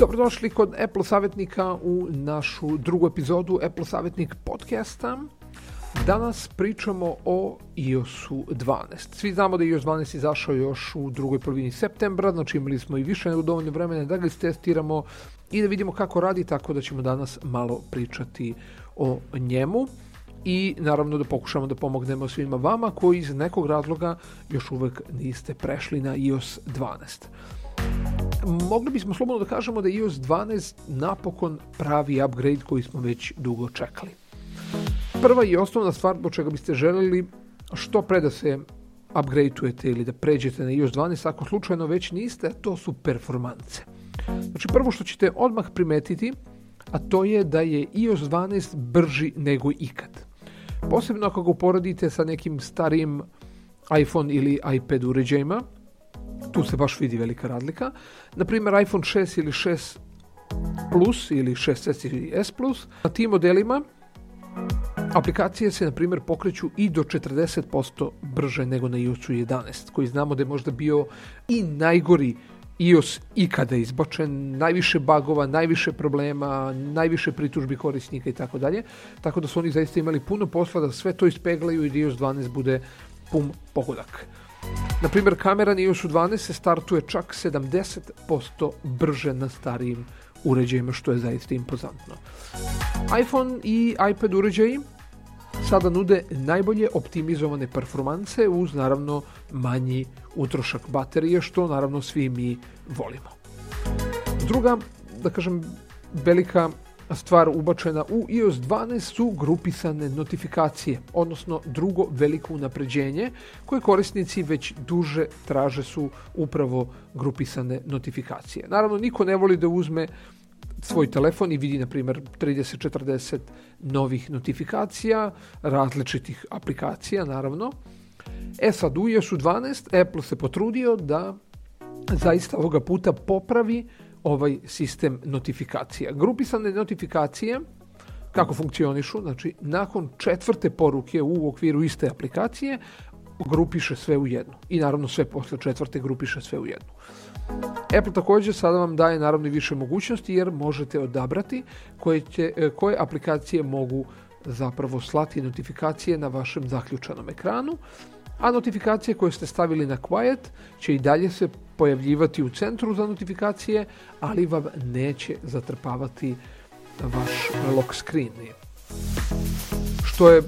Dobrodošli kod Apple Savetnika u našu drugu epizodu Apple Savetnik podcasta. Danas pričamo o iOS-u 12. Svi znamo da je iOS 12 izašao još u drugoj polovini septembra, znači imali smo i više nego dovoljno vremena da ga testiramo i da vidimo kako radi, tako da ćemo danas malo pričati o njemu i naravno da pokušamo da pomognemo svima vama koji iz nekog razloga još uvek niste prešli na iOS 12 mogli bismo slobodno da kažemo da iOS 12 napokon pravi upgrade koji smo već dugo čekali. Prva i osnovna stvar do čega biste želeli što pre da se upgradeujete ili da pređete na iOS 12 ako slučajno već niste, to su performance. Znači prvo što ćete odmah primetiti, a to je da je iOS 12 brži nego ikad. Posebno ako ga uporedite sa nekim starim iPhone ili iPad uređajima, tu se baš vidi velika razlika. Na primjer iPhone 6 ili 6 Plus ili 6S ili S Plus, na tim modelima aplikacije se na primjer pokreću i do 40% brže nego na ios 11, koji znamo da je možda bio i najgori iOS ikada izbačen, najviše bagova, najviše problema, najviše pritužbi korisnika i tako dalje. Tako da su oni zaista imali puno posla da sve to ispeglaju i da iOS 12 bude pum pogodak. Na primjer, kamera Cameron još u 12 startuje čak 70% brže na starijim uređajima, što je zaista impozantno. iPhone i iPad uređaji sada nude najbolje optimizovane performanse uz naravno manji utrošak baterije, što naravno svi mi volimo. Druga, da kažem, velika stvar ubačena u iOS 12 su grupisane notifikacije, odnosno drugo veliko unapređenje koje korisnici već duže traže su upravo grupisane notifikacije. Naravno, niko ne voli da uzme svoj telefon i vidi, na primjer, 30-40 novih notifikacija, različitih aplikacija, naravno. E sad, u iOS 12 Apple se potrudio da zaista ovoga puta popravi ovaj sistem notifikacija. Grupisane notifikacije kako funkcionišu, znači nakon četvrte poruke u okviru iste aplikacije grupiše sve u jednu i naravno sve posle četvrte grupiše sve u jednu. Apple takođe sada vam daje naravno i više mogućnosti jer možete odabrati koje, će, e, koje aplikacije mogu zapravo slati notifikacije na vašem zaključanom ekranu a notifikacije koje ste stavili na quiet će i dalje se pojavljivati u centru za notifikacije, ali vam neće zatrpavati vaš lock screen. Što je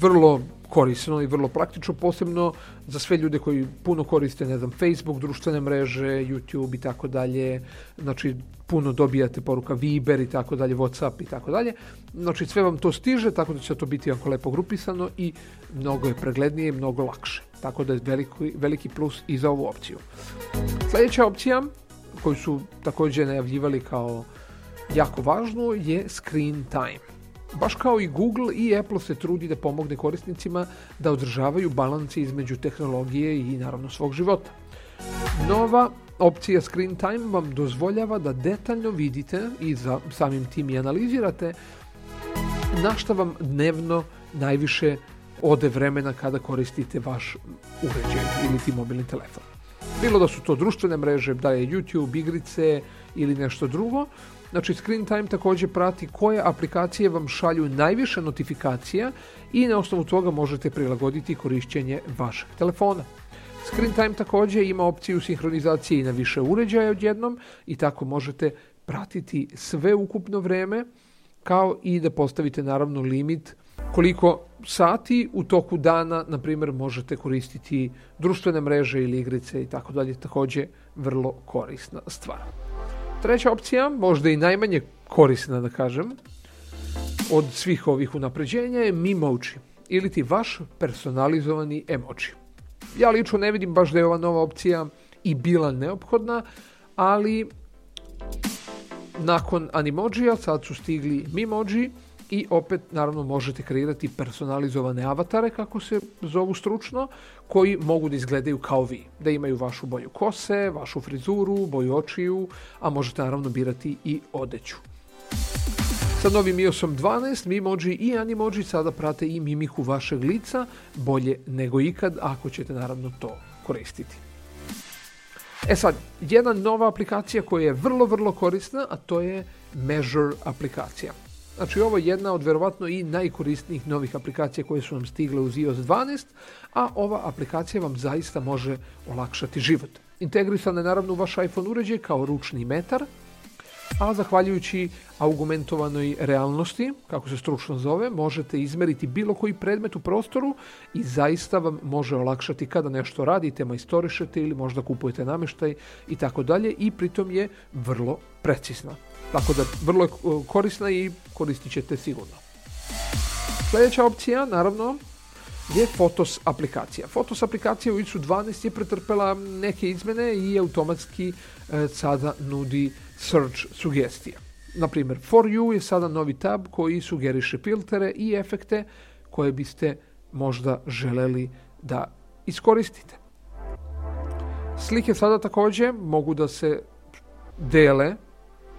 vrlo korisno i vrlo praktično, posebno za sve ljude koji puno koriste, ne znam, Facebook, društvene mreže, YouTube i tako dalje, znači puno dobijate poruka Viber i tako dalje, Whatsapp i tako dalje. Znači sve vam to stiže, tako da će to biti jako lepo grupisano i mnogo je preglednije i mnogo lakše. Tako da je veliki, veliki plus i za ovu opciju. Sljedeća opcija koju su takođe najavljivali kao jako važnu je screen time baš kao i Google i Apple se trudi da pomogne korisnicima da održavaju balanci između tehnologije i naravno svog života. Nova opcija Screen Time vam dozvoljava da detaljno vidite i za samim tim i analizirate na šta vam dnevno najviše ode vremena kada koristite vaš uređaj ili ti mobilni telefon. Bilo da su to društvene mreže, da je YouTube, igrice ili nešto drugo. Znači, Screen Time takođe prati koje aplikacije vam šalju najviše notifikacija i na osnovu toga možete prilagoditi korišćenje vašeg telefona. Screen Time takođe ima opciju sinhronizacije i na više uređaja odjednom i tako možete pratiti sve ukupno vreme kao i da postavite naravno limit koliko sati u toku dana, na primjer, možete koristiti društvene mreže ili igrice i tako dalje, takođe vrlo korisna stvar. Treća opcija, možda i najmanje korisna da kažem, od svih ovih unapređenja je Mimoji ili ti vaš personalizovani emoji. Ja lično ne vidim baš da je ova nova opcija i bila neophodna, ali nakon Animojija sad su stigli Mimoji i opet naravno možete kreirati personalizovane avatare kako se zovu stručno koji mogu da izgledaju kao vi, da imaju vašu boju kose, vašu frizuru, boju očiju, a možete naravno birati i odeću. Sa novim iOSom 12, Mimoji i Animoji sada prate i mimiku vašeg lica, bolje nego ikad ako ćete naravno to koristiti. E sad, jedna nova aplikacija koja je vrlo, vrlo korisna, a to je Measure aplikacija. Znači ovo je jedna od verovatno i najkorisnijih novih aplikacija koje su vam stigle uz iOS 12, a ova aplikacija vam zaista može olakšati život. Integrisana je naravno u vaš iPhone uređaj kao ručni metar, a zahvaljujući augmentovanoj realnosti, kako se stručno zove, možete izmeriti bilo koji predmet u prostoru i zaista vam može olakšati kada nešto radite, majstorišete ili možda kupujete namještaj i tako dalje i pritom je vrlo precizna. Tako da vrlo je e, korisna i koristit ćete sigurno. Sljedeća opcija, naravno, je Fotos aplikacija. Fotos aplikacija u ISU 12 je pretrpela neke izmene i automatski e, sada nudi search sugestija. Naprimjer, For You je sada novi tab koji sugeriše filtere i efekte koje biste možda želeli da iskoristite. Slike sada takođe mogu da se dele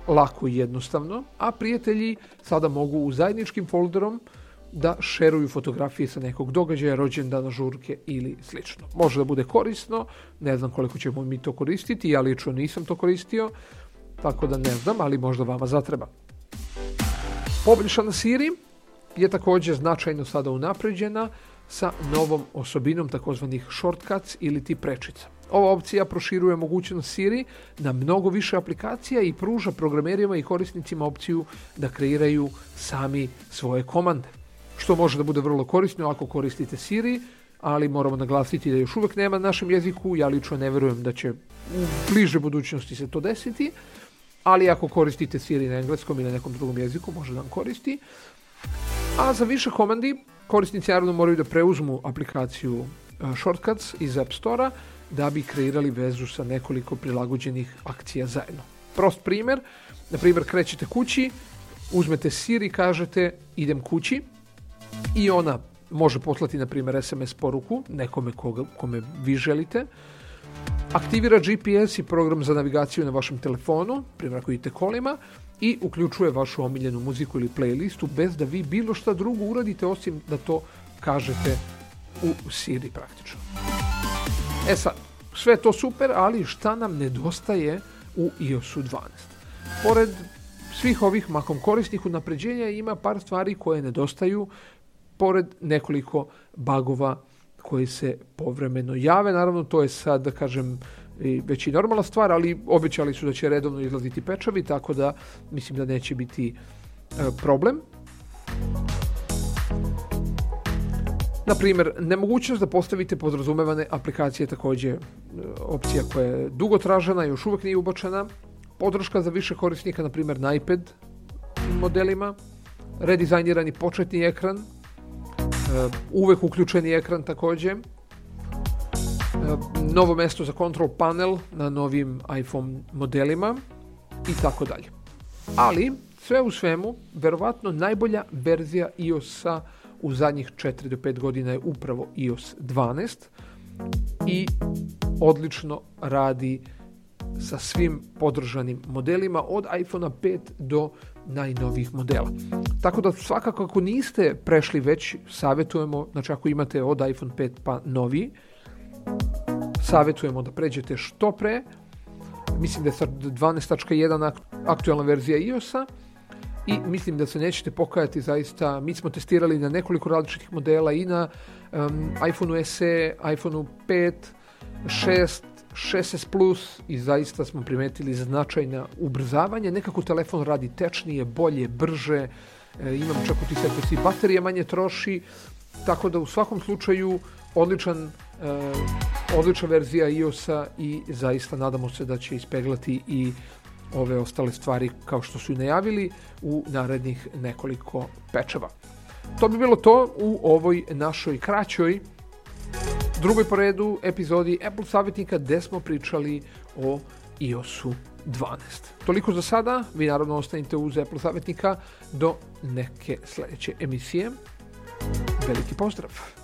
lako i jednostavno, a prijatelji sada mogu u zajedničkim folderom da šeruju fotografije sa nekog događaja, rođendana, žurke ili slično. Može da bude korisno, ne znam koliko ćemo mi to koristiti, ja lično nisam to koristio, tako da ne znam, ali možda vama zatreba. Poboljšana Siri je također značajno sada unapređena sa novom osobinom takozvanih shortcuts ili ti prečica. Ova opcija proširuje mogućnost Siri na mnogo više aplikacija i pruža programerima i korisnicima opciju da kreiraju sami svoje komande. Što može da bude vrlo korisno ako koristite Siri, ali moramo naglasiti da još uvek nema na našem jeziku, ja lično ne vjerujem da će u bliže budućnosti se to desiti, ali ako koristite Siri na engleskom ili nekom drugom jeziku, može da vam koristi. A za više komandi, korisnici naravno moraju da preuzmu aplikaciju e, Shortcuts iz App Store-a da bi kreirali vezu sa nekoliko prilagođenih akcija zajedno. Prost primer, na primer krećete kući, uzmete Siri, kažete idem kući i ona može poslati na primer, SMS poruku nekome koga, kome vi želite aktivira GPS i program za navigaciju na vašem telefonu, primrakujte kolima i uključuje vašu omiljenu muziku ili playlistu bez da vi bilo šta drugo uradite osim da to kažete u Siri praktično. E sad, sve to super, ali šta nam nedostaje u iOS-u 12? Pored svih ovih makom korisnih unapređenja ima par stvari koje nedostaju pored nekoliko bagova koji se povremeno jave. Naravno, to je sad, da kažem, i već i normalna stvar, ali obećali su da će redovno izlaziti pečovi, tako da mislim da neće biti e, problem. Na primjer, nemogućnost da postavite podrazumevane aplikacije je također e, opcija koja je dugo tražena, još uvijek nije ubačena. Podrška za više korisnika, na primjer na iPad modelima, redizajnirani početni ekran, Eh, uvek uključeni ekran takođe, eh, novo mesto za control panel na novim iPhone modelima i tako dalje. Ali, sve u svemu, verovatno najbolja verzija iOS-a u zadnjih 4 do 5 godina je upravo iOS 12 i odlično radi uh, sa svim podržanim modelima od iPhone 5 do najnovijih modela. Tako da svakako ako niste prešli već, savjetujemo, znači ako imate od iPhone 5 pa novi, savjetujemo da pređete što pre, mislim da je sad 12.1 aktualna verzija iOS-a i mislim da se nećete pokajati zaista. Mi smo testirali na nekoliko različitih modela i na um, iPhone SE, iPhone 5, 6, 6S plus i zaista smo primetili značajna ubrzavanje. Nekako telefon radi tečnije, bolje, brže, e, imam čak utisak da se i baterija manje troši, tako da u svakom slučaju odličan, e, odlična verzija iOS-a i zaista nadamo se da će ispeglati i ove ostale stvari kao što su i najavili u narednih nekoliko pečeva. To bi bilo to u ovoj našoj kraćoj drugoj po redu epizodi Apple savjetnika gde smo pričali o iOS-u 12. Toliko za sada, vi naravno ostanite uz Apple savjetnika do neke sledeće emisije. Veliki pozdrav!